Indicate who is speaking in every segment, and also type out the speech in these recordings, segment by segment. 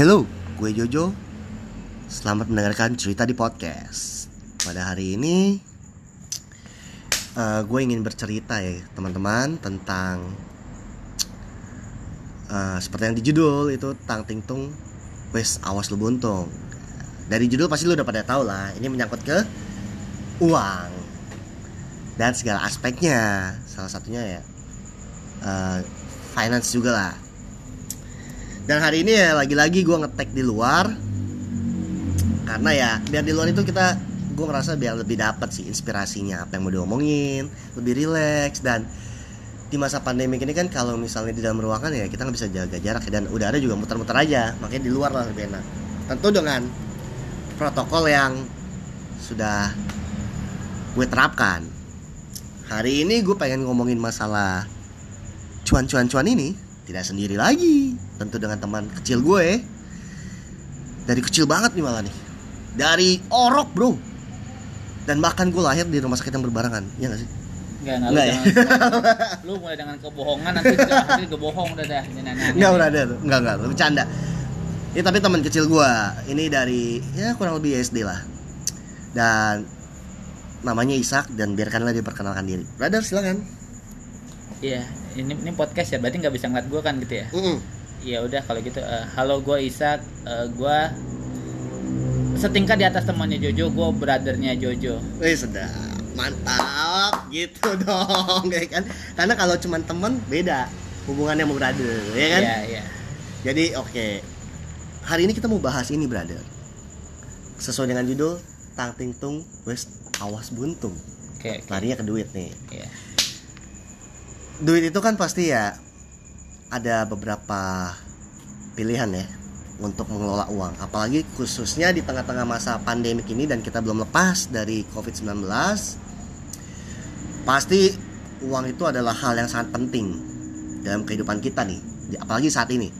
Speaker 1: Hello, gue Jojo. Selamat mendengarkan cerita di podcast. Pada hari ini, uh, gue ingin bercerita ya teman-teman tentang uh, seperti yang di judul itu tang ting tung, wes awas lu buntung. Dari judul pasti lu udah pada tahu lah. Ini menyangkut ke uang dan segala aspeknya. Salah satunya ya uh, finance juga lah dan hari ini ya lagi-lagi gue ngetek di luar. Karena ya biar di luar itu kita gue merasa biar lebih dapat sih inspirasinya apa yang mau diomongin lebih rileks dan di masa pandemi ini kan kalau misalnya di dalam ruangan ya kita nggak bisa jaga jarak ya, dan udara juga muter-muter aja makanya di luar lah lebih enak. Tentu dengan protokol yang sudah gue terapkan. Hari ini gue pengen ngomongin masalah cuan-cuan-cuan ini tidak sendiri lagi tentu dengan teman kecil gue dari kecil banget nih malah nih dari orok bro dan bahkan gue lahir di rumah sakit yang berbarengan ya gak sih
Speaker 2: Enggak, enggak, enggak lu, ya? lu mulai dengan kebohongan nanti nanti kebohong udah dah.
Speaker 1: Enggak udah ada. Enggak enggak, bercanda. Ini tapi teman kecil gue ini dari ya kurang lebih SD lah. Dan namanya Ishak dan biarkanlah dia perkenalkan diri. Brother silakan.
Speaker 2: Iya, ini ini podcast ya, berarti nggak bisa ngeliat gue kan gitu ya? Mm Ya udah kalau gitu, uh, halo gue Isak, uh, gue setingkat di atas temannya Jojo, gue brothernya Jojo.
Speaker 1: Wih sedap, mantap, gitu dong, ya kan? Karena kalau cuma teman beda hubungannya sama brother, ya kan? Iya iya. Jadi oke, okay. hari ini kita mau bahas ini brother. Sesuai dengan judul Tang Ting Tung West Awas Buntung. Oke. Okay, okay. Larinya ke duit nih. Iya. Yeah duit itu kan pasti ya ada beberapa pilihan ya untuk mengelola uang. Apalagi khususnya di tengah-tengah masa pandemik ini dan kita belum lepas dari COVID-19 pasti uang itu adalah hal yang sangat penting dalam kehidupan kita nih apalagi saat ini.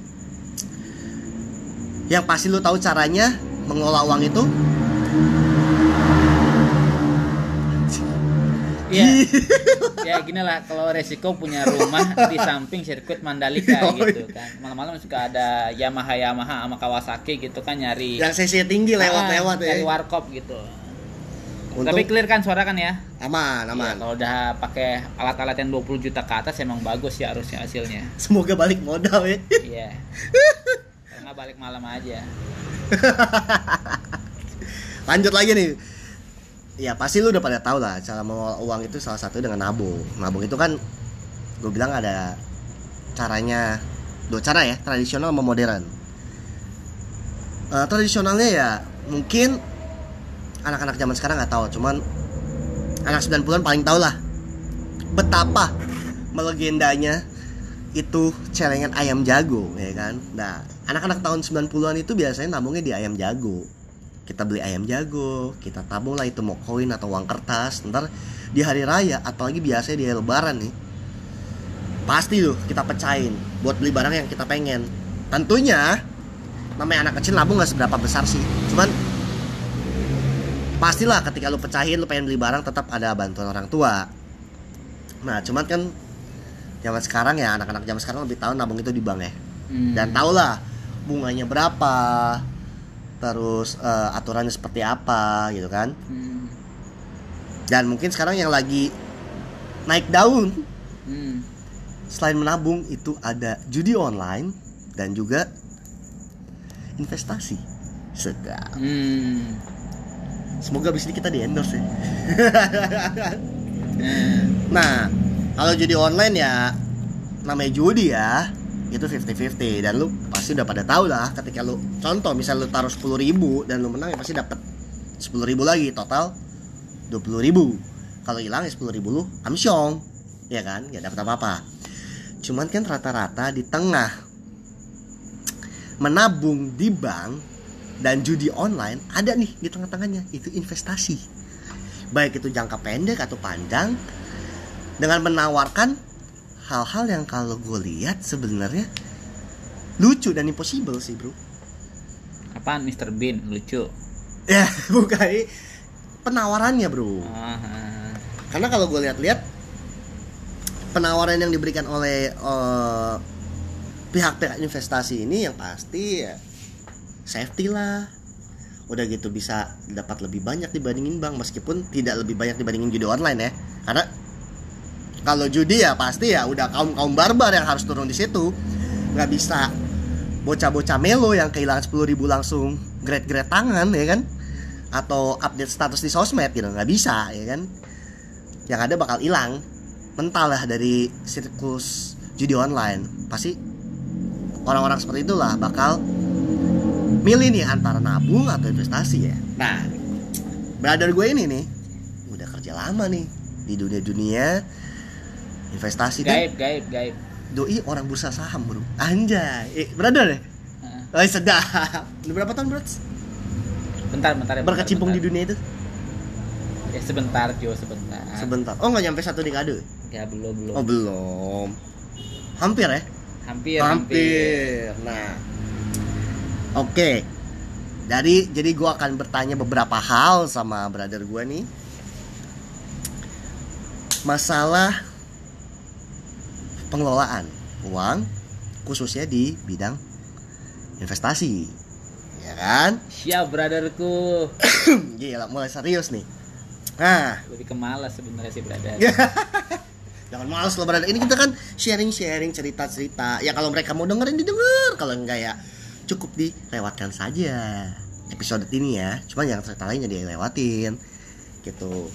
Speaker 1: Yang pasti lu tahu caranya mengelola uang itu
Speaker 2: Iya. ya gini lah kalau resiko punya rumah di samping sirkuit Mandalika oh, gitu iya. kan. Malam-malam suka ada Yamaha Yamaha sama Kawasaki gitu kan nyari.
Speaker 1: Yang cc tinggi lewat-lewat
Speaker 2: ya. Nyari warkop gitu. Untuk... Tapi clear kan suara kan ya?
Speaker 1: Aman, iya, aman.
Speaker 2: Ya, kalau udah pakai alat-alat yang 20 juta ke atas emang bagus ya harusnya hasilnya.
Speaker 1: Semoga balik modal ya.
Speaker 2: Iya. Karena balik malam aja.
Speaker 1: Lanjut lagi nih ya pasti lu udah pada tahu lah cara mengelola uang itu salah satu dengan nabung nabung itu kan gue bilang ada caranya dua cara ya tradisional sama modern. Uh, tradisionalnya ya mungkin anak-anak zaman sekarang nggak tahu cuman anak 90-an paling tahu lah betapa melegendanya itu celengan ayam jago ya kan? Nah anak-anak tahun 90-an itu biasanya nabungnya di ayam jago kita beli ayam jago kita tabung lah itu mau koin atau uang kertas. Ntar di hari raya apalagi biasanya di lebaran nih pasti tuh kita pecahin buat beli barang yang kita pengen. Tentunya namanya anak kecil nabung nggak seberapa besar sih. Cuman pastilah ketika lu pecahin lu pengen beli barang tetap ada bantuan orang tua. Nah cuman kan zaman sekarang ya anak-anak zaman sekarang lebih tahu nabung itu di bank ya. Hmm. dan tau lah bunganya berapa terus uh, aturannya seperti apa gitu kan hmm. dan mungkin sekarang yang lagi naik daun hmm. selain menabung itu ada judi online dan juga investasi sedap hmm. semoga bisnis kita di endorse ya hmm. nah kalau judi online ya namanya judi ya itu 50-50 dan lu pasti udah pada tahu lah ketika lu contoh misal lu taruh 10 ribu dan lu menang ya pasti dapat 10 ribu lagi total 20 ribu. Kalau hilang ya 10 ribu lu amsyong ya kan? Nggak dapat apa-apa. Cuman kan rata-rata di tengah menabung di bank dan judi online ada nih di tengah-tengahnya itu investasi. Baik itu jangka pendek atau panjang dengan menawarkan hal-hal yang kalau gue lihat sebenarnya lucu dan impossible sih bro.
Speaker 2: Apaan Mr. Bean? Lucu.
Speaker 1: Ya bukan. Penawarannya bro. Uh karena kalau gue lihat-lihat penawaran yang diberikan oleh uh, pihak-pihak investasi ini yang pasti ya safety lah. Udah gitu bisa dapat lebih banyak dibandingin bank meskipun tidak lebih banyak dibandingin judi online ya. Karena kalau judi ya pasti ya udah kaum kaum barbar yang harus turun di situ. Nggak bisa bocah-bocah melo yang kehilangan 10.000 ribu langsung grade-grade tangan ya kan? Atau update status di sosmed gitu nggak bisa ya kan? Yang ada bakal hilang. Mental lah dari siklus judi online. Pasti orang-orang seperti itulah bakal milih nih antara nabung atau investasi ya. Nah brother gue ini nih udah kerja lama nih di dunia-dunia investasi kan?
Speaker 2: Gaib gaib gaib
Speaker 1: doi orang bursa saham bro anjay eh, brother ya
Speaker 2: Heeh.
Speaker 1: Oh, sedap. Udah berapa tahun, Bro?
Speaker 2: bentar bentar ya, bentar,
Speaker 1: Berkecimpung di dunia itu?
Speaker 2: ya sebentar Jo sebentar
Speaker 1: Sebentar. Oh, nggak nyampe satu dekade.
Speaker 2: ya belum belum
Speaker 1: Oh, belum. Hampir ya?
Speaker 2: hampir hampir
Speaker 1: Nah. Oke. Dari jadi gua akan bertanya beberapa hal sama brother gua nih. Masalah pengelolaan uang khususnya di bidang investasi. Ya kan?
Speaker 2: siap brotherku
Speaker 1: Gila, mulai serius nih. Nah,
Speaker 2: lebih kemalas sebenarnya sih brother
Speaker 1: Jangan males loh brother. Ini kita kan sharing-sharing cerita-cerita. Ya kalau mereka mau dengerin didengar, kalau enggak ya cukup dilewatkan saja episode ini ya. Cuma yang cerita lainnya dilewatin gitu.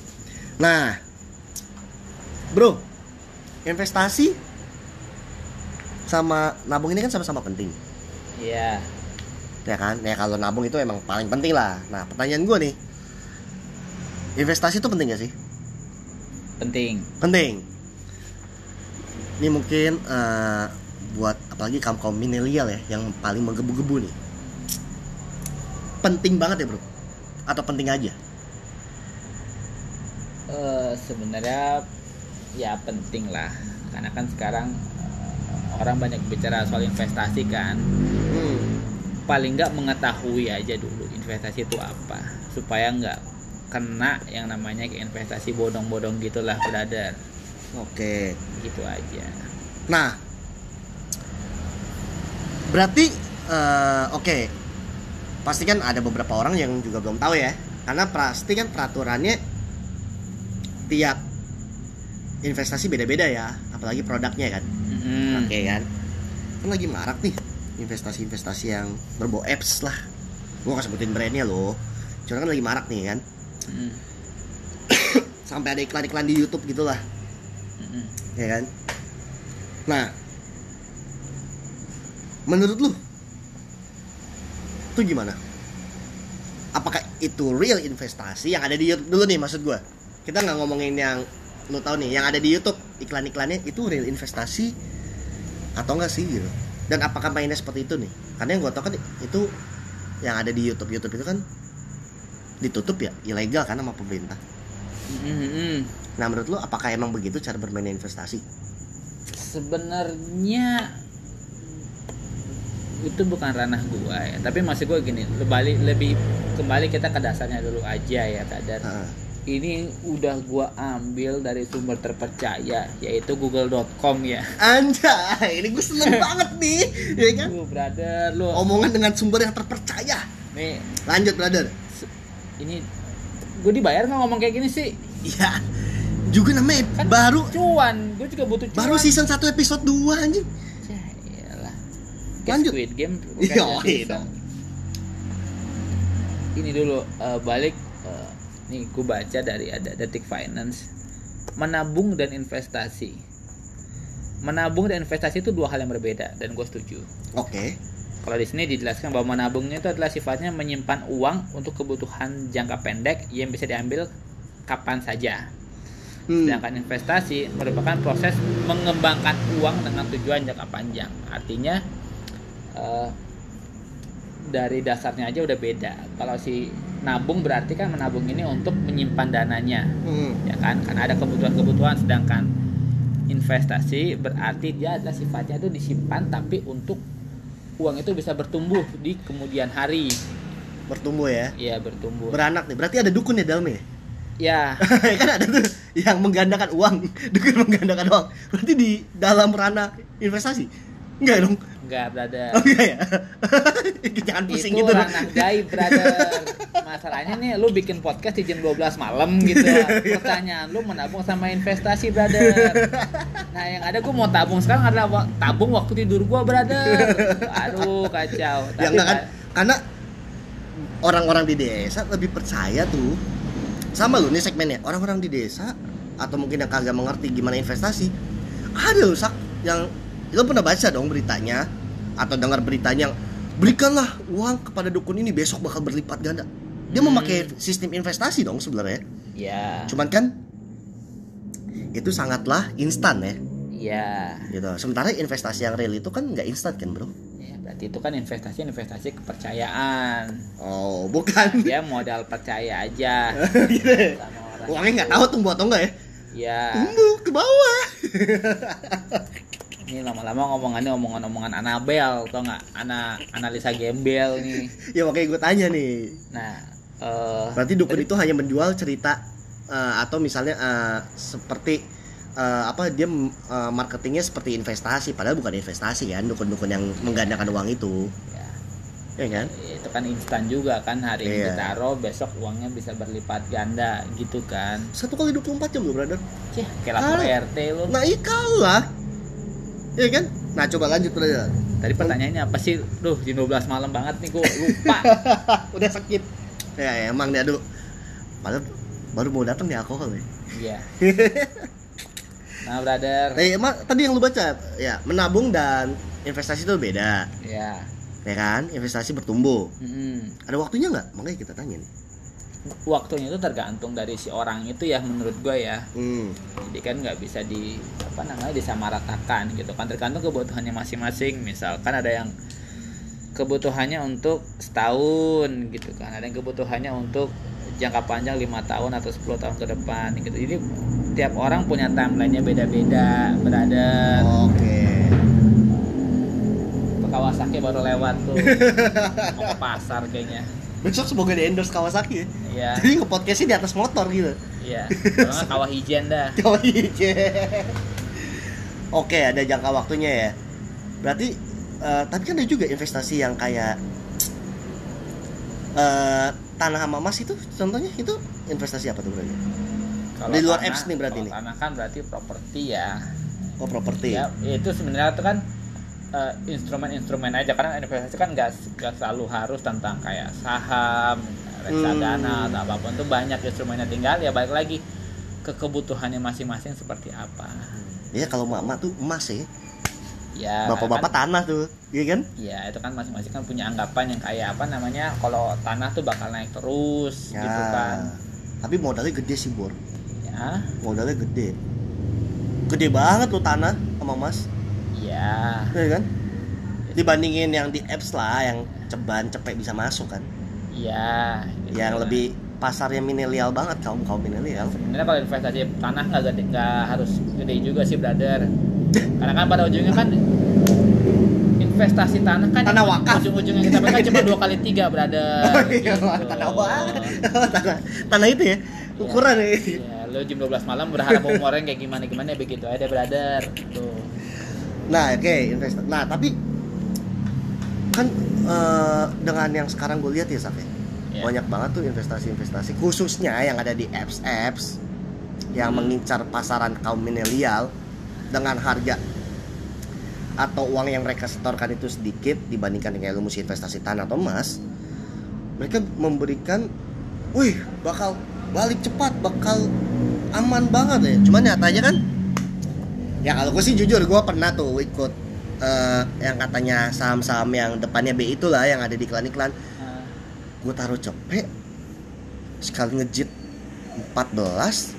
Speaker 1: Nah, bro, investasi sama nabung ini kan sama-sama penting,
Speaker 2: iya.
Speaker 1: Ya kan? Ya kalau nabung itu emang paling penting lah. Nah, pertanyaan gue nih, investasi itu penting gak sih?
Speaker 2: penting.
Speaker 1: Penting. Ini mungkin eh, buat apalagi kaum kaum milenial ya yang paling menggebu-gebu nih. Penting banget ya bro? Atau penting aja?
Speaker 2: Eh, sebenarnya ya penting lah. Karena kan sekarang orang banyak bicara soal investasi kan.
Speaker 1: Hmm.
Speaker 2: paling nggak mengetahui aja dulu investasi itu apa. Supaya nggak kena yang namanya investasi bodong-bodong gitulah brother.
Speaker 1: Oke.
Speaker 2: Gitu aja.
Speaker 1: Nah. Berarti eh, oke. Pasti kan ada beberapa orang yang juga belum tahu ya. Karena pasti kan peraturannya tiap investasi beda-beda ya. Apalagi produknya kan
Speaker 2: Mm-mm.
Speaker 1: Oke kan Kan lagi marak nih Investasi-investasi yang berbau apps lah Gue gak sebutin brandnya loh Cuma kan lagi marak nih kan
Speaker 2: Mm-mm.
Speaker 1: Sampai ada iklan-iklan di Youtube gitu lah
Speaker 2: Mm-mm.
Speaker 1: Ya kan Nah Menurut lu Itu gimana? Apakah itu real investasi yang ada di YouTube dulu nih maksud gue Kita nggak ngomongin yang lu tahu nih yang ada di YouTube iklan-iklannya itu real investasi atau enggak sih gitu. Dan apakah mainnya seperti itu nih? Karena yang gue tahu kan itu yang ada di YouTube YouTube itu kan ditutup ya ilegal kan sama pemerintah.
Speaker 2: Mm-mm.
Speaker 1: nah menurut lu apakah emang begitu cara bermain investasi?
Speaker 2: Sebenarnya itu bukan ranah gua ya. Tapi masih gua gini lebih lebih kembali kita ke dasarnya dulu aja ya kadar
Speaker 1: Heeh.
Speaker 2: Ini udah gua ambil dari sumber terpercaya yaitu google.com ya.
Speaker 1: Anjay ini gue seneng banget nih ya kan?
Speaker 2: Lu brother lu.
Speaker 1: Omongan dengan sumber yang terpercaya.
Speaker 2: Nih.
Speaker 1: Lanjut brother.
Speaker 2: Ini gue dibayar nggak ngomong kayak gini sih?
Speaker 1: Iya juga namanya
Speaker 2: Kan
Speaker 1: baru.
Speaker 2: cuan gue juga butuh cuan.
Speaker 1: baru season 1 episode 2 anjing.
Speaker 2: Ya, iyalah.
Speaker 1: Lanjut.
Speaker 2: Squid Game
Speaker 1: Iya,
Speaker 2: bukannya
Speaker 1: iya dong.
Speaker 2: Ini dulu eh, balik nih gue baca dari ada Detik Finance menabung dan investasi. Menabung dan investasi itu dua hal yang berbeda dan gue setuju.
Speaker 1: oke
Speaker 2: Kalau di sini dijelaskan bahwa menabungnya itu adalah sifatnya menyimpan uang untuk kebutuhan jangka pendek yang bisa diambil kapan saja.
Speaker 1: Hmm.
Speaker 2: Sedangkan investasi merupakan proses mengembangkan uang dengan tujuan jangka panjang. Artinya eh, dari dasarnya aja udah beda. Kalau si nabung berarti kan menabung ini untuk menyimpan dananya,
Speaker 1: Hmm.
Speaker 2: ya kan? Karena ada kebutuhan-kebutuhan. Sedangkan investasi berarti dia adalah sifatnya itu disimpan tapi untuk uang itu bisa bertumbuh di kemudian hari.
Speaker 1: bertumbuh ya
Speaker 2: Iya bertumbuh.
Speaker 1: beranak nih berarti ada dukun ya dalamnya
Speaker 2: ya
Speaker 1: kan ada tuh yang menggandakan uang dukun menggandakan uang berarti di dalam ranah investasi enggak dong
Speaker 2: Enggak, brother.
Speaker 1: Oh iya ya. Jangan pusing
Speaker 2: itu
Speaker 1: gitu. dong.
Speaker 2: ranah gaib, brother. Masalahnya nih lu bikin podcast di jam 12 malam gitu. Pertanyaan lu menabung sama investasi, brother. Nah, yang ada gua mau tabung sekarang adalah wa- tabung waktu tidur gua, brother. Aduh, kacau.
Speaker 1: Ya enggak kan? Karena orang-orang di desa lebih percaya tuh sama lu nih segmennya orang-orang di desa atau mungkin yang kagak mengerti gimana investasi ada loh sak yang lo pernah baca dong beritanya? Atau dengar beritanya yang berikanlah uang kepada dukun ini besok bakal berlipat ganda. Dia
Speaker 2: Hmm.
Speaker 1: memakai sistem investasi dong sebenarnya.
Speaker 2: Ya,
Speaker 1: cuman kan itu sangatlah instan ya.
Speaker 2: Ya.
Speaker 1: gitu. Sementara investasi yang real itu kan nggak instan kan bro?
Speaker 2: Ya, berarti itu kan investasi investasi kepercayaan.
Speaker 1: oh bukan.
Speaker 2: Dia modal percaya aja.
Speaker 1: Gitu ya. uangnya nggak tahu tumbuh atau enggak ya?
Speaker 2: Ya,
Speaker 1: tumbuh ke bawah
Speaker 2: ini lama-lama ngomongannya omongan-omongan Anabel, tau nggak? Ana analisa gembel nih.
Speaker 1: ya makanya gue tanya nih
Speaker 2: Nah, eh
Speaker 1: berarti dukun itu hanya menjual cerita eh, atau misalnya eh, seperti eh, apa dia eh, marketingnya seperti investasi padahal bukan investasi kan dukun-dukun yang menggandakan uang itu
Speaker 2: ya,
Speaker 1: ya kan
Speaker 2: itu kan instan juga kan hari ini
Speaker 1: Iya.
Speaker 2: ditaruh besok uangnya bisa berlipat ganda gitu kan.
Speaker 1: satu kali 24 jam loh brother
Speaker 2: Cih, kayak lapor
Speaker 1: Ah.
Speaker 2: RT lu.
Speaker 1: nah iya kalah ya kan nah coba lanjut brother
Speaker 2: Tadi pertanyaannya apa sih? Duh, jam 12 malam banget nih gua lupa.
Speaker 1: udah sakit ya, ya emang dia aduh padahal baru mau datang di alkohol ya
Speaker 2: Iya. Nah, brother.
Speaker 1: Eh, emang tadi yang lu baca ya menabung dan investasi itu beda
Speaker 2: Ya.
Speaker 1: ya kan investasi bertumbuh
Speaker 2: Mm-mm.
Speaker 1: ada waktunya nggak makanya kita tanya nih
Speaker 2: Waktunya itu tergantung dari si orang itu ya menurut gue ya.
Speaker 1: hmm.
Speaker 2: jadi kan nggak bisa di apa namanya disamaratakan gitu kan. Tergantung kebutuhannya masing-masing. Misalkan ada yang kebutuhannya untuk setahun gitu kan. Ada yang kebutuhannya untuk jangka panjang lima tahun atau 10 tahun ke depan gitu. Jadi tiap orang punya timelinenya beda-beda berada
Speaker 1: oke.
Speaker 2: Kawasaki baru lewat tuh. Mau ke pasar kayaknya
Speaker 1: besok semoga di endorse Kawasaki ya.
Speaker 2: Ya
Speaker 1: jadi nge podcastnya di atas motor gitu.
Speaker 2: Iya. Kalau nggak kawah hijen dah.
Speaker 1: Kawah hijau. oke ada jangka waktunya ya. Berarti eh, tapi kan ada juga investasi yang kayak eh, tanah sama emas itu contohnya itu investasi apa tuh bro
Speaker 2: Kalau
Speaker 1: Di luar
Speaker 2: tanah-
Speaker 1: apps nih berarti
Speaker 2: kalau
Speaker 1: nih?
Speaker 2: tanah kan berarti properti ya.
Speaker 1: Oh properti.
Speaker 2: Ya itu sebenarnya itu kan eh, instrumen-instrumen aja. Karena investasi kan nggak nggak selalu harus tentang kayak saham reksadana
Speaker 1: Hmm.
Speaker 2: atau apa pun. Itu banyak instrumennya. Tinggal ya balik lagi ke kebutuhannya masing-masing seperti apa.
Speaker 1: Iya kalau mama tuh emas ya
Speaker 2: ya
Speaker 1: bapak-bapak
Speaker 2: kan,
Speaker 1: tanah tuh iya kan?
Speaker 2: Ya itu kan masing-masing kan punya anggapan yang kayak apa namanya kalau tanah tuh bakal naik terus
Speaker 1: ya.
Speaker 2: gitu kan.
Speaker 1: Tapi modalnya gede sih bor.
Speaker 2: Ya.
Speaker 1: Modalnya gede. Gede banget tuh tanah sama emas
Speaker 2: ya
Speaker 1: iya kan? Dibandingin yang di apps lah yang ceban cepet bisa masuk kan?
Speaker 2: Ya gitu
Speaker 1: yang
Speaker 2: lah.
Speaker 1: lebih pasarnya milenial banget kaum kaum milenial.
Speaker 2: Sebenarnya kalau investasi tanah nggak gede nggak harus gede juga sih brother. Karena kan pada ujungnya kan investasi tanah kan
Speaker 1: Tanah wakaf.
Speaker 2: ujung-ujungnya kita pegang cuma dua kali tiga brother.
Speaker 1: Oh iya,
Speaker 2: Gitu.
Speaker 1: tanah apa? tanah tanah itu ya? Ukuran ya.
Speaker 2: ya lo jam 12 malam berharap umurnya kayak gimana gimana ya begitu aja brother. Tuh
Speaker 1: Nah, oke, invest. Nah, tapi kan eh, dengan yang sekarang gue lihat ya, Sak, ya,
Speaker 2: Ya.
Speaker 1: banyak banget tuh investasi-investasi khususnya yang ada di apps-apps yang
Speaker 2: Hmm.
Speaker 1: mengincar pasaran kaum milenial dengan harga atau uang yang mereka setorkan itu sedikit dibandingkan dengan lu mesti investasi tanah atau emas mereka memberikan wih bakal balik cepat bakal aman banget ya cuman nyatanya kan ya kalau gue sih jujur gue pernah tuh ikut eh, yang katanya saham-saham yang depannya B itulah yang ada di iklan-iklan.
Speaker 2: Nah,
Speaker 1: gue taruh cepet sekali ngejit 14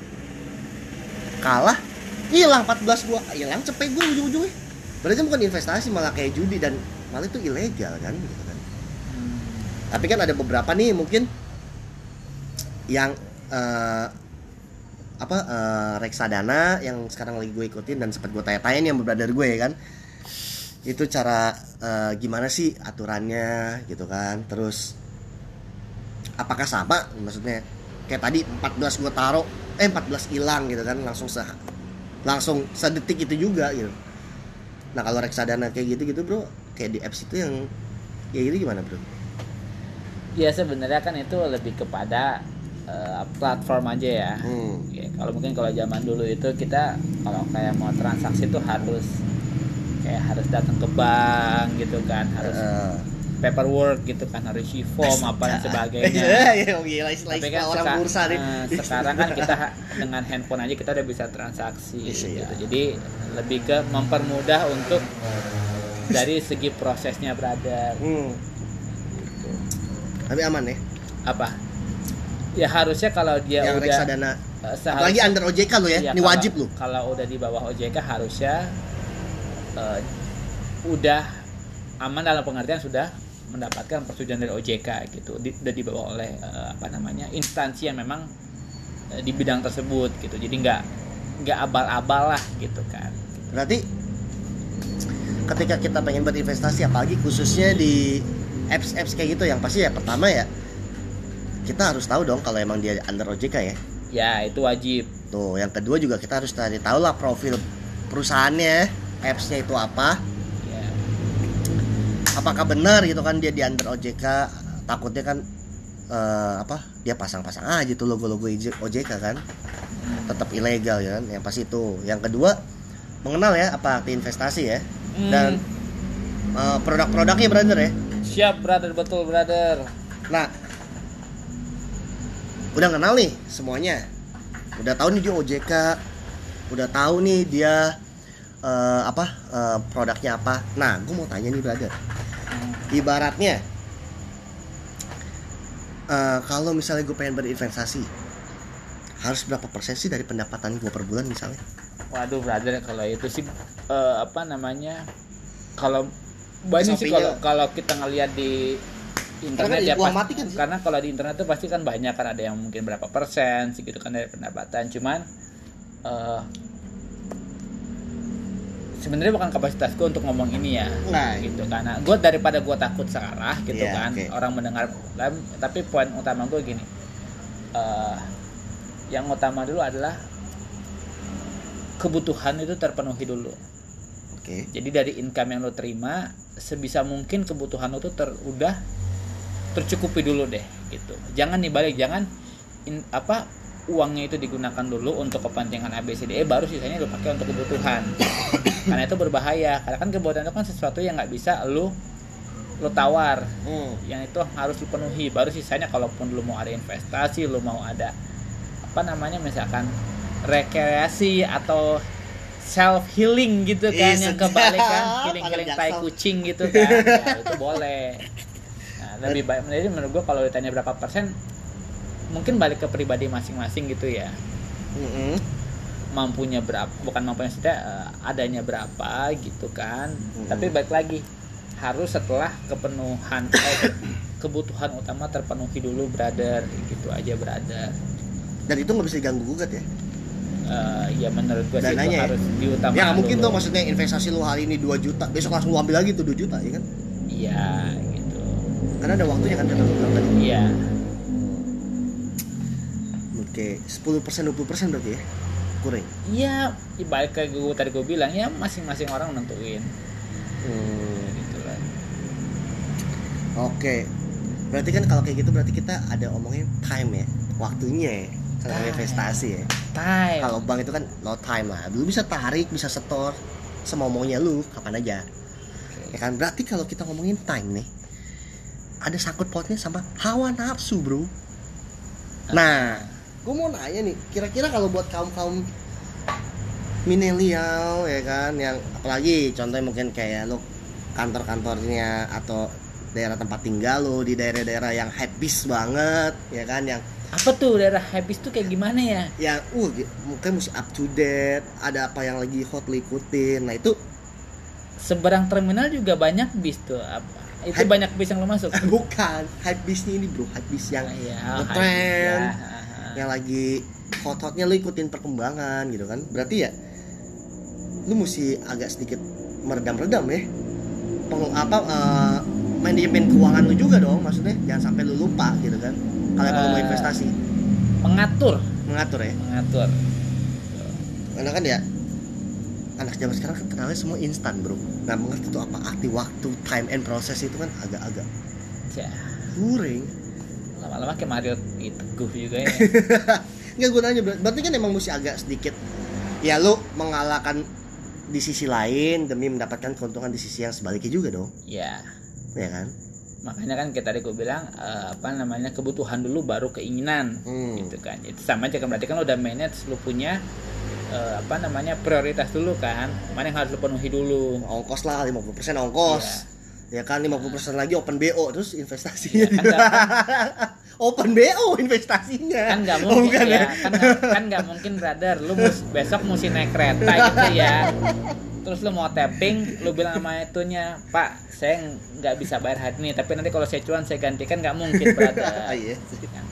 Speaker 1: kalah hilang 14 gua. Hilang cepet gue ujung-ujungnya. Berarti kan bukan investasi malah kayak judi dan malah itu ilegal kan gitu kan.
Speaker 2: Hmm,
Speaker 1: tapi kan ada beberapa nih mungkin yang eh, apa eh, reksadana yang sekarang lagi gue ikutin dan sempat gue tanya-tanya yang brother gue ya kan. Itu cara eh, gimana sih aturannya gitu kan. Terus apakah sama maksudnya? Kayak tadi 14 gue taruh eh 14 hilang gitu kan. Langsung se langsung sedetik itu juga gitu. Nah kalau reksadana kayak gitu gitu bro kayak di apps itu yang ya itu gimana bro?
Speaker 2: Ya sebenarnya kan itu lebih kepada eh, platform aja ya
Speaker 1: hmm.
Speaker 2: Ya, kalau mungkin kalau zaman dulu itu kita kalau kayak mau transaksi itu harus kayak harus datang ke bank gitu kan harus
Speaker 1: Eh,
Speaker 2: paperwork gitu kan harus form apa dan sebagainya
Speaker 1: Iya, iya, gila istilah
Speaker 2: tapi kan
Speaker 1: istilah orang
Speaker 2: seka-
Speaker 1: bursa nih
Speaker 2: eh, sekarang kan kita dengan handphone aja kita udah bisa transaksi
Speaker 1: Iya,
Speaker 2: gitu.
Speaker 1: iya.
Speaker 2: jadi lebih ke mempermudah untuk dari segi prosesnya brother
Speaker 1: Hmm. tapi aman ya
Speaker 2: apa ya harusnya kalau dia
Speaker 1: yang
Speaker 2: udah
Speaker 1: reksadana
Speaker 2: eh, seharusnya-
Speaker 1: apalagi under OJK lo ya
Speaker 2: Iya,
Speaker 1: ini
Speaker 2: kalau-
Speaker 1: wajib lo
Speaker 2: Kalau udah di bawah OJK harusnya eh, udah aman dalam pengertian sudah mendapatkan persetujuan dari OJK gitu. Di, udah dibawa oleh eh, apa namanya instansi yang memang eh, di bidang tersebut gitu. Jadi nggak nggak abal-abal lah gitu kan.
Speaker 1: berarti ketika kita pengen berinvestasi apalagi khususnya di apps-apps kayak gitu yang pasti ya pertama ya kita harus tahu dong kalau emang dia under OJK ya.
Speaker 2: Ya itu wajib.
Speaker 1: tuh yang kedua juga kita harus cari tahu lah profil perusahaannya appsnya itu apa.
Speaker 2: Ya.
Speaker 1: apakah benar gitu kan dia di under OJK takutnya kan eh, apa dia pasang-pasang aja tuh logo-logo OJK kan. Tetap ilegal ya kan yang pasti itu. Yang kedua mengenal ya apa arti investasi ya.
Speaker 2: Hmm,
Speaker 1: dan eh, produk-produknya brother ya.
Speaker 2: Siap brother. Betul brother.
Speaker 1: nah udah kenal nih semuanya. Udah tahu nih dia OJK udah tahu nih dia eh, apa eh, produknya apa. Nah gue mau tanya nih brother. Ibaratnya eh, kalau misalnya gue pengen berinvestasi harus berapa persen sih dari pendapatan gue per bulan misalnya?
Speaker 2: Waduh brother kalau itu sih eh, apa namanya kalau banyak sih kalau kalau kita ngelihat di internet
Speaker 1: Karena
Speaker 2: ya pas-
Speaker 1: mati kan sih.
Speaker 2: karena kalau di internet tuh pasti kan banyak kan ada yang mungkin berapa persen segitu kan dari pendapatan. Cuman eh, sebenarnya bukan kapasitas gue untuk ngomong ini ya
Speaker 1: Nah,
Speaker 2: gitu karena gue daripada gue takut salah gitu
Speaker 1: Iya,
Speaker 2: kan
Speaker 1: oke.
Speaker 2: orang mendengar tapi poin utama gue gini eh, yang utama dulu adalah kebutuhan itu terpenuhi dulu.
Speaker 1: Oke.
Speaker 2: Jadi dari income yang lo terima sebisa mungkin kebutuhan lo tuh ter, udah tercukupi dulu deh gitu. Jangan dibalik jangan in- apa uangnya itu digunakan dulu untuk kepentingan ABCDE baru sisanya lo pakai untuk kebutuhan. Karena itu berbahaya karena kan kebutuhan itu kan sesuatu yang nggak bisa lo lo tawar
Speaker 1: Hmm.
Speaker 2: yang itu harus dipenuhi. Baru sisanya kalaupun lu mau ada investasi lu mau ada apa namanya misalkan rekreasi atau self healing gitu kan
Speaker 1: Ih,
Speaker 2: yang
Speaker 1: sedap.
Speaker 2: kebalik kan healing healing tai kucing gitu kan. Ya, itu boleh lebih baik jadi menurut gua kalau ditanya berapa persen mungkin balik ke pribadi masing-masing gitu ya
Speaker 1: Mm-mm.
Speaker 2: mampunya berapa bukan mampunya sudah adanya berapa gitu kan
Speaker 1: Hmm.
Speaker 2: tapi balik lagi harus setelah kepenuhan eh, kebutuhan utama terpenuhi dulu brother gitu aja brother
Speaker 1: dan itu nggak bisa diganggu gugat ya
Speaker 2: Eh, ya menurut gue sih itu
Speaker 1: ya?
Speaker 2: harus diutamakan
Speaker 1: ya mungkin
Speaker 2: dulu.
Speaker 1: tuh maksudnya investasi lu hari ini 2 juta besok langsung lu ambil lagi tuh 2 juta ya kan
Speaker 2: iya
Speaker 1: karena ada waktunya kan kata lu tadi
Speaker 2: iya.
Speaker 1: Oke 10% 20% berarti ya? Kurang.
Speaker 2: Iya ya balik ke gue tadi gue bilang ya masing-masing orang nentuin.
Speaker 1: Hmm,
Speaker 2: gitu kan
Speaker 1: oke. Berarti kan kalau kayak gitu berarti kita ada omongin time ya? Waktunya ya? Kalau investasi ya?
Speaker 2: Time.
Speaker 1: Kalau bank itu kan no time lah. Lu bisa tarik bisa setor semau maunya lu kapan aja. Ya kan? Berarti kalau kita ngomongin time nih ada sangkut pautnya sama hawa nafsu bro. Nah. Gue mau nanya nih kira-kira kalau buat kaum kaum milenial ya kan yang apalagi contohnya mungkin kayak lu kantor-kantornya atau daerah tempat tinggal lu di daerah-daerah yang habis banget ya kan yang
Speaker 2: apa tuh daerah habis tuh kayak gimana ya?
Speaker 1: Yang uh gi- mungkin mesti up to date ada apa yang lagi hot lu ikutin. Nah itu
Speaker 2: seberang terminal juga banyak bis tuh itu
Speaker 1: Hype.
Speaker 2: banyak bis yang lo masuk?
Speaker 1: Bukan. Hype bisnya ini bro. Hype bis yang
Speaker 2: Iya,
Speaker 1: ngetren,
Speaker 2: ya,
Speaker 1: yang lagi hot hotnya lu ikutin perkembangan gitu kan. Berarti ya lu mesti agak sedikit meredam-redam ya. Peng, apa eh, manajemen keuangan lu juga dong maksudnya. Jangan sampai lu lupa gitu kan. Kalau lu mau
Speaker 2: Eh.
Speaker 1: investasi.
Speaker 2: mengatur
Speaker 1: mengatur ya.
Speaker 2: Mengatur
Speaker 1: karena kan ya anak zaman sekarang kan kenalnya semua instan bro. Nggak mengerti tuh apa arti waktu time and process itu kan agak-agak
Speaker 2: ya.
Speaker 1: kuring
Speaker 2: lama-lama kayak Mario itu Teguh juga ya.
Speaker 1: Nggak gunanya ber- berarti kan emang mesti agak sedikit ya lu mengalahkan di sisi lain demi mendapatkan keuntungan di sisi yang sebaliknya juga dong.
Speaker 2: Ya.
Speaker 1: Ya kan?
Speaker 2: Makanya kan kita tadi gue bilang eh, apa namanya kebutuhan dulu baru keinginan.
Speaker 1: Hmm.
Speaker 2: gitu kan. Itu sama aja kan. Berarti kan lo udah manage lo punya eh, apa namanya prioritas dulu kan. Mana yang harus lo penuhi dulu.
Speaker 1: Ongkos lah 50% ongkos. Ya kan 50% lagi open BO terus investasinya.
Speaker 2: Iya, kan
Speaker 1: open BO investasinya.
Speaker 2: Kan nggak
Speaker 1: Oh,
Speaker 2: mungkin
Speaker 1: bukan
Speaker 2: ya? Kan nggak- kan nggak mungkin brother. Lu mus- besok mesti naik kereta gitu ya. Terus lu mau tapping lu bilang sama itunya pak saya nggak bisa bayar hari ini tapi nanti kalau saya cuan saya gantikan. Nggak mungkin brother.
Speaker 1: Ah, iya.
Speaker 2: Kan.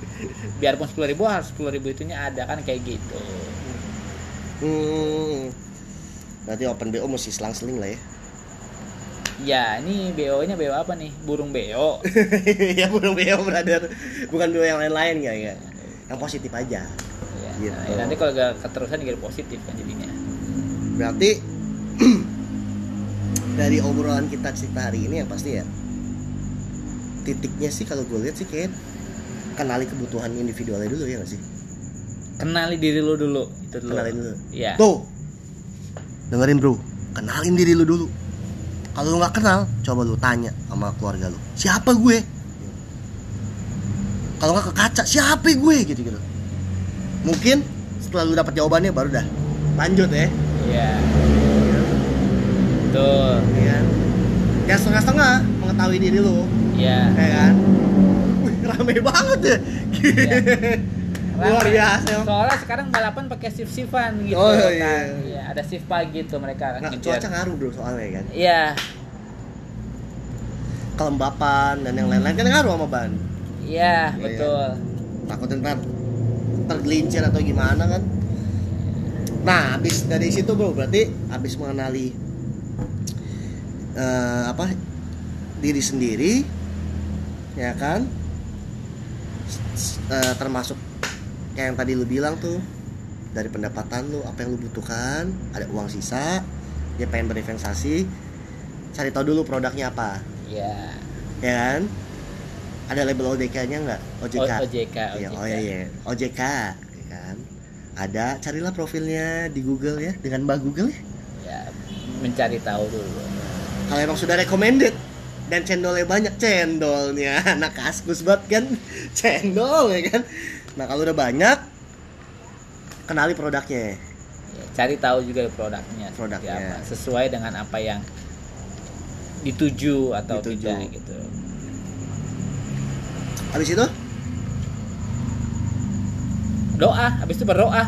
Speaker 2: biarpun sepuluh ribu harus sepuluh ribu itunya ada kan kayak gitu
Speaker 1: Hmm. Berarti open BO mesti selang-seling lah ya.
Speaker 2: ya ini bo nya bo apa nih burung bo
Speaker 1: ya burung BO brother. Bukan BO yang lain-lain ya, ya. Yang positif aja.
Speaker 2: ya,
Speaker 1: Gitu.
Speaker 2: nah, ya nanti kalau gak keterusan jadi positif kan jadinya
Speaker 1: Berarti dari obrolan kita cerita hari ini yang pasti ya titiknya sih kalau gue lihat sih kayak kenali kebutuhan individualnya dulu ya nggak sih?
Speaker 2: Kenali diri lu dulu itu dulu
Speaker 1: Kenalin dulu.
Speaker 2: ya
Speaker 1: Tuh. Dengerin bro, kenalin diri lu dulu. Kalau lu nggak kenal, coba lu tanya sama keluarga lu. Siapa gue? Kalau nggak ke kaca, siapa gue gitu gitu. Mungkin setelah lu dapat jawabannya baru dah lanjut ya.
Speaker 2: ya betul
Speaker 1: Ya. Jangan setengah-setengah mengetahui diri lu,
Speaker 2: ya
Speaker 1: ya kan? Wih, rame banget ya. Luar biasa. ya.
Speaker 2: Soalnya sekarang balapan pakai shift shiftan gitu
Speaker 1: Oh,
Speaker 2: kan.
Speaker 1: iya.
Speaker 2: Iya, ada shift pagi tuh mereka
Speaker 1: Nah,
Speaker 2: ngejar.
Speaker 1: cuaca ngaruh bro soalnya kan.
Speaker 2: Iya,
Speaker 1: Kelembapan dan yang lain-lain kan ngaruh sama ban.
Speaker 2: iya,
Speaker 1: Iya.
Speaker 2: betul.
Speaker 1: takutnya ntar tergelincir atau gimana kan nah habis dari situ bro berarti habis mengenali eh, apa diri sendiri ya kan S- s- eh, termasuk kayak yang tadi lu bilang tuh dari pendapatan lu apa yang lu butuhkan ada uang sisa dia pengen berinvestasi cari tahu dulu produknya apa.
Speaker 2: Iya.
Speaker 1: ya kan? Ada label OJK-nya nggak? OJK
Speaker 2: O- OJK,
Speaker 1: Iya,
Speaker 2: OJK.
Speaker 1: oh iya iya. OJK ya kan? Ada carilah profilnya di Google ya dengan Mbak Google ya.
Speaker 2: Ya, mencari tahu dulu.
Speaker 1: kalau emang sudah recommended dan cendolnya banyak cendolnya. Anak kaskus banget kan? Cendol ya kan nah kalau udah banyak kenali produknya
Speaker 2: Ya, cari tahu juga produknya,
Speaker 1: Produknya.
Speaker 2: apa, sesuai dengan apa yang dituju atau
Speaker 1: Dituju.
Speaker 2: tidak gitu.
Speaker 1: habis itu
Speaker 2: Doa, habis itu berdoa.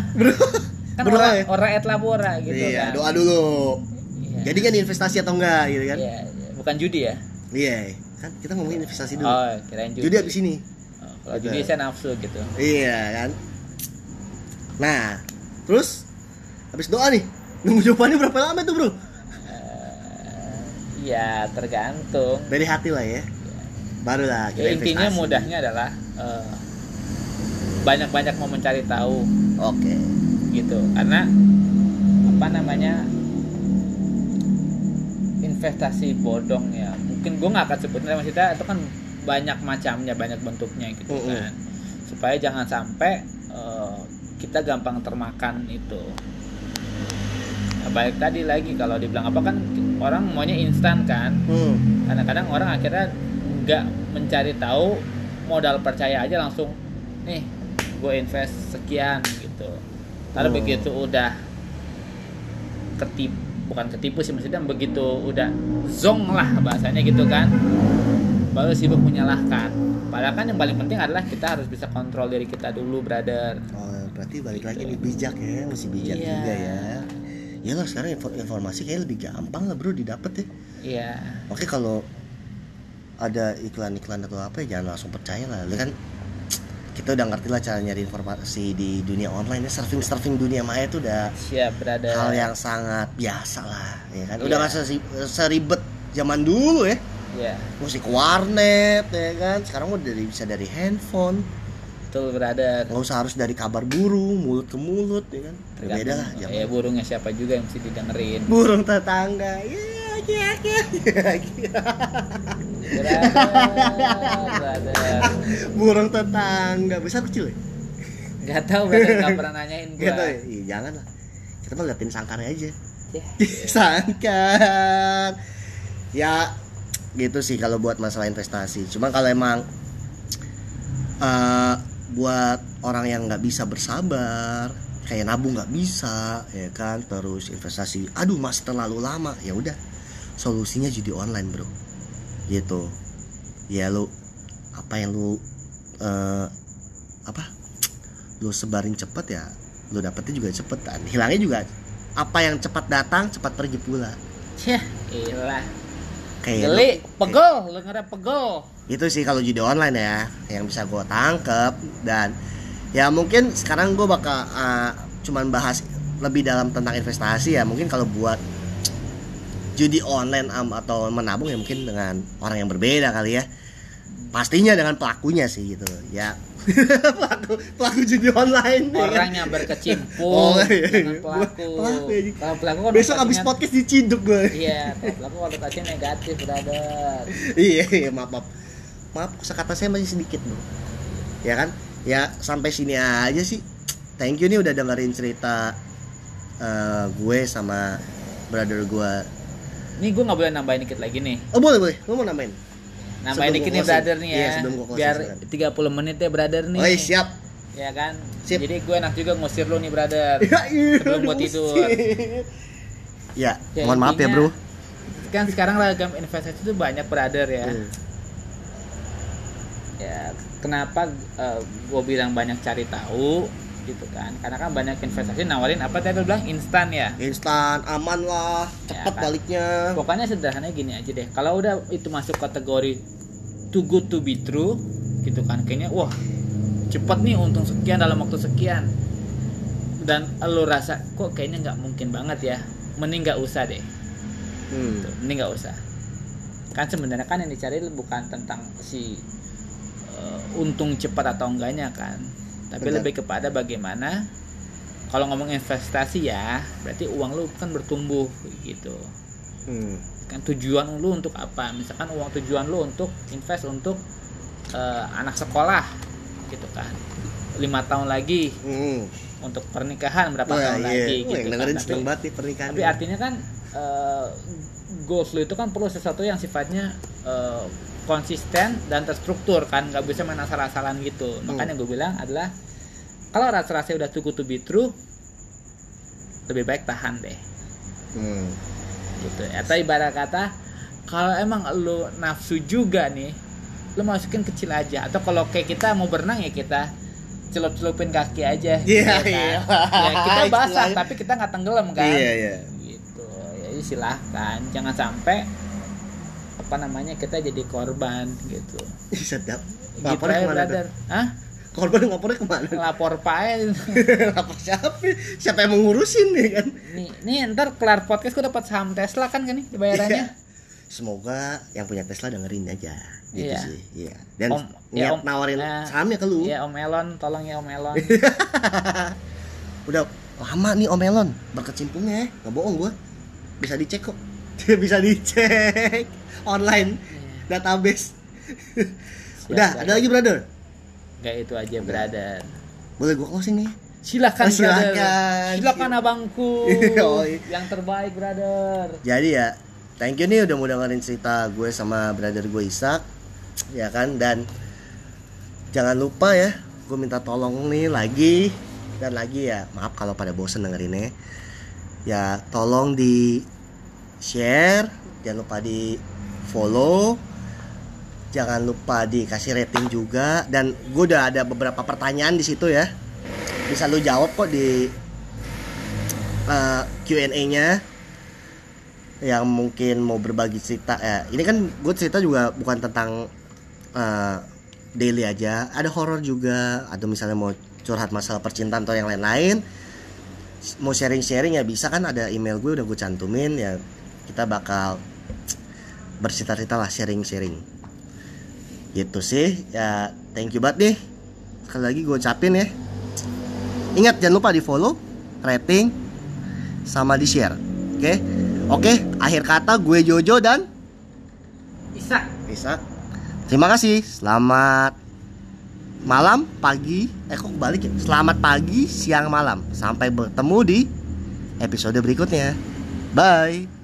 Speaker 2: kan
Speaker 1: Berdoa
Speaker 2: orang
Speaker 1: ya?
Speaker 2: orang et labora gitu
Speaker 1: iya
Speaker 2: kan.
Speaker 1: doa dulu
Speaker 2: Iya.
Speaker 1: jadi kan investasi atau enggak gitu kan
Speaker 2: Iya, iya. bukan judi ya?
Speaker 1: iya kan kita ngomongin investasi dulu
Speaker 2: Oh, kirain judi.
Speaker 1: judi habis ini
Speaker 2: kalau
Speaker 1: Betul.
Speaker 2: judi saya nafsu gitu.
Speaker 1: Iya kan. Nah, terus habis doa nih, nunggu jawabannya berapa lama tuh bro?
Speaker 2: Eh, ya tergantung.
Speaker 1: Dari hati lah ya. Baru lah
Speaker 2: Ya, intinya
Speaker 1: investasi.
Speaker 2: mudahnya adalah eh, banyak-banyak mau mencari tahu
Speaker 1: Oke.
Speaker 2: gitu karena apa namanya investasi bodong ya mungkin gue nggak akan sebutin maksudnya itu kan banyak macamnya banyak bentuknya gitu
Speaker 1: Mm-mm.
Speaker 2: kan supaya jangan sampai eh, kita gampang termakan itu Nah, balik tadi lagi kalau dibilang apa kan orang maunya instan kan
Speaker 1: Hmm.
Speaker 2: kadang-kadang orang akhirnya nggak mencari tahu modal percaya aja langsung nih gue invest sekian gitu lalu
Speaker 1: Hmm.
Speaker 2: begitu udah ketipu bukan ketipu sih maksudnya begitu udah zong lah bahasanya gitu kan baru sibuk menyalahkan padahal kan yang paling penting adalah kita harus bisa kontrol diri kita dulu brother
Speaker 1: Oh, berarti balik lagi
Speaker 2: Gitu.
Speaker 1: nih bijak ya, mesti bijak
Speaker 2: Iya.
Speaker 1: juga ya. Ya lah sekarang info- informasi kayak lebih gampang lah bro didapat ya.
Speaker 2: iya
Speaker 1: Oke kalau ada iklan-iklan atau apa ya jangan langsung percaya lah. Kan kita udah ngerti lah cara nyari informasi di dunia online ya surfing surfing dunia maya itu udah
Speaker 2: siap brother
Speaker 1: hal yang sangat biasa lah ya kan udah
Speaker 2: Iya.
Speaker 1: nggak sesi- seribet zaman dulu ya Mesti ke warnet ya kan? Sekarang udah dari, bisa dari handphone.
Speaker 2: Betul brother
Speaker 1: nggak usah harus dari kabar burung mulut ke mulut ya kan? Beda lah
Speaker 2: ya
Speaker 1: zaman
Speaker 2: burungnya siapa juga yang mesti didengerin.
Speaker 1: Burung tetangga. Ya ya ya burung tetangga. Besar kecil ya?
Speaker 2: Nggak tahu brother. Nggak pernah nanyain gua.
Speaker 1: tahu ya? Iya, jangan lah. Kita mah liatin sangkarnya aja.
Speaker 2: Ya,
Speaker 1: sangkar. Ya gitu sih kalau buat masalah investasi. Cuma kalau emang eh, buat orang yang nggak bisa bersabar kayak nabung nggak bisa ya kan terus investasi aduh mas terlalu lama. Ya udah solusinya judi online bro. Gitu. Ya lu apa yang lu eh, apa lu sebarin cepet ya lu dapetnya juga cepet dan hilangnya juga apa yang cepat datang cepat pergi pula.
Speaker 2: Cih, ilah.
Speaker 1: Kayak
Speaker 2: Geli, pegel, ngerap pegel.
Speaker 1: itu sih kalau judi online ya yang bisa gue tangkep. Dan ya mungkin sekarang gue bakal uh, cuman bahas lebih dalam tentang investasi ya. Mungkin kalau buat judi online am atau menabung ya mungkin dengan orang yang berbeda kali ya. Pastinya dengan pelakunya sih gitu. Ya pelaku pelaku judi online ya kan?
Speaker 2: Orang yang berkecimpung
Speaker 1: Oh, iya,
Speaker 2: dengan
Speaker 1: iya.
Speaker 2: pelaku.
Speaker 1: Pelaku, iya.
Speaker 2: Kalau pelaku kan
Speaker 1: besok abis podcast diciduk gue
Speaker 2: Iya, pelaku konotasinya negatif, brother.
Speaker 1: iya iya maaf maaf maaf kata saya masih sedikit bro ya kan ya sampai sini aja sih thank you nih udah dengerin cerita eh, gue sama brother gue
Speaker 2: Nih gue nggak boleh nambahin dikit lagi nih.
Speaker 1: oh boleh boleh lu mau namain
Speaker 2: Nambahin dikit
Speaker 1: gua
Speaker 2: nih brother nih ya.
Speaker 1: Iya, sebelum gua closing,
Speaker 2: Biar
Speaker 1: silakan.
Speaker 2: 30 menit ya brother nih.
Speaker 1: oh iya, siap
Speaker 2: Ya kan?
Speaker 1: Sip.
Speaker 2: Jadi gue enak juga ngusir lu nih brother.
Speaker 1: ya, iya,
Speaker 2: Sebelum gua tidur.
Speaker 1: ya,
Speaker 2: Ya,
Speaker 1: mohon maaf ya bro
Speaker 2: Kan sekarang ragam investasi itu banyak brother ya.
Speaker 1: Hmm.
Speaker 2: ya kenapa gue bilang banyak cari tahu gitu kan. Karena kan banyak investasi nawarin apa tadi bilang? Instan ya?
Speaker 1: Instan aman lah cepet
Speaker 2: kan.
Speaker 1: baliknya.
Speaker 2: Pokoknya sederhananya gini aja deh. Kalau udah itu masuk kategori too good to be true gitu kan kayaknya wah cepet nih untung sekian dalam waktu sekian. Dan lo rasa kok kayaknya nggak mungkin banget ya? Mending nggak usah deh.
Speaker 1: Hmm.
Speaker 2: Tuh, mending nggak usah. Kan sebenarnya kan yang dicari bukan tentang si uh, untung cepat atau enggaknya kan tapi
Speaker 1: Benar.
Speaker 2: lebih kepada bagaimana kalau ngomong investasi ya berarti uang lu kan bertumbuh gitu
Speaker 1: Hmm.
Speaker 2: kan tujuan lu untuk apa misalkan uang tujuan lu untuk invest untuk uh, anak sekolah gitu kan lima tahun lagi
Speaker 1: Hmm.
Speaker 2: untuk pernikahan berapa
Speaker 1: Wah,
Speaker 2: tahun
Speaker 1: iya.
Speaker 2: lagi
Speaker 1: Wah,
Speaker 2: gitu kan
Speaker 1: dengerin
Speaker 2: Tapi-
Speaker 1: banget nih pernikahan
Speaker 2: tapi artinya kan eh, goals lu itu kan perlu sesuatu yang sifatnya eh, konsisten dan terstruktur kan nggak bisa main asal-asalan gitu.
Speaker 1: Hmm.
Speaker 2: makanya gue bilang adalah kalau rasa-rasa udah too good to be true lebih baik tahan deh.
Speaker 1: Hmm.
Speaker 2: gitu. Atau ibarat kata kalau emang lu nafsu juga nih lu masukin kecil aja. Atau kalau kayak kita mau berenang ya kita celup-celupin kaki aja
Speaker 1: Iya,
Speaker 2: kan?
Speaker 1: iya.
Speaker 2: ya kita basah tapi kita nggak tenggelam kan?
Speaker 1: Iya iya.
Speaker 2: Gitu. Ya silahkan jangan sampai apa namanya kita jadi korban gitu.
Speaker 1: Sedap.
Speaker 2: Gitu
Speaker 1: lapornya
Speaker 2: ya
Speaker 1: ke mana tuh?
Speaker 2: brother Hah?
Speaker 1: korban lapornya ke mana?
Speaker 2: Lapor pae
Speaker 1: lapor siapa? Siapa yang mau ngurusin nih kan?
Speaker 2: Nih nih ntar kelar podcast gue dapat saham Tesla kan kan nih bayarannya
Speaker 1: Iya. semoga yang punya Tesla dengerin aja. Gitu
Speaker 2: Iya.
Speaker 1: sih iya. Dan
Speaker 2: Om, ya,
Speaker 1: niat
Speaker 2: Om,
Speaker 1: nawarin
Speaker 2: nah,
Speaker 1: sahamnya ke lu.
Speaker 2: ya Om Elon tolong ya Om Elon.
Speaker 1: Udah lama nih Om Elon. Berkecimpungnya ya nggak bohong gua. Bisa dicek kok. Bisa dicek online database. Udah
Speaker 2: Siap,
Speaker 1: ada lagi brother?
Speaker 2: Gak itu aja brother.
Speaker 1: Boleh gua closing nih
Speaker 2: silakan
Speaker 1: Oh, silakan.
Speaker 2: brother. silakan abangku.
Speaker 1: Yoi.
Speaker 2: yang terbaik brother.
Speaker 1: Jadi ya, thank you nih udah mau dengerin cerita gue sama brother gue Isak, ya kan? Dan jangan lupa ya, gue minta tolong nih lagi. Dan lagi ya, maaf kalau pada bosen dengerinnya. Ya, tolong di share, jangan lupa di follow, jangan lupa dikasih rating juga. Dan gue udah ada beberapa pertanyaan di situ ya, bisa lu jawab kok di eh, Q&A-nya yang mungkin mau berbagi cerita. Ya ini kan gue cerita juga bukan tentang eh, daily aja. Ada horor juga. Atau misalnya mau curhat masalah percintaan atau yang lain-lain. Mau sharing-sharing ya bisa kan. Ada email gue udah gue cantumin. Ya kita bakal bercerita-cerita lah sharing-sharing. Gitu sih. Ya thank you banget nih. Sekali lagi gue ucapin ya. Ingat jangan lupa di follow rating sama di share oke? Oke akhir kata gue Jojo dan
Speaker 2: Isak
Speaker 1: Isa. Terima kasih. Selamat malam pagi. Eh kok balik ya? Selamat pagi siang malam. Sampai bertemu di episode berikutnya. Bye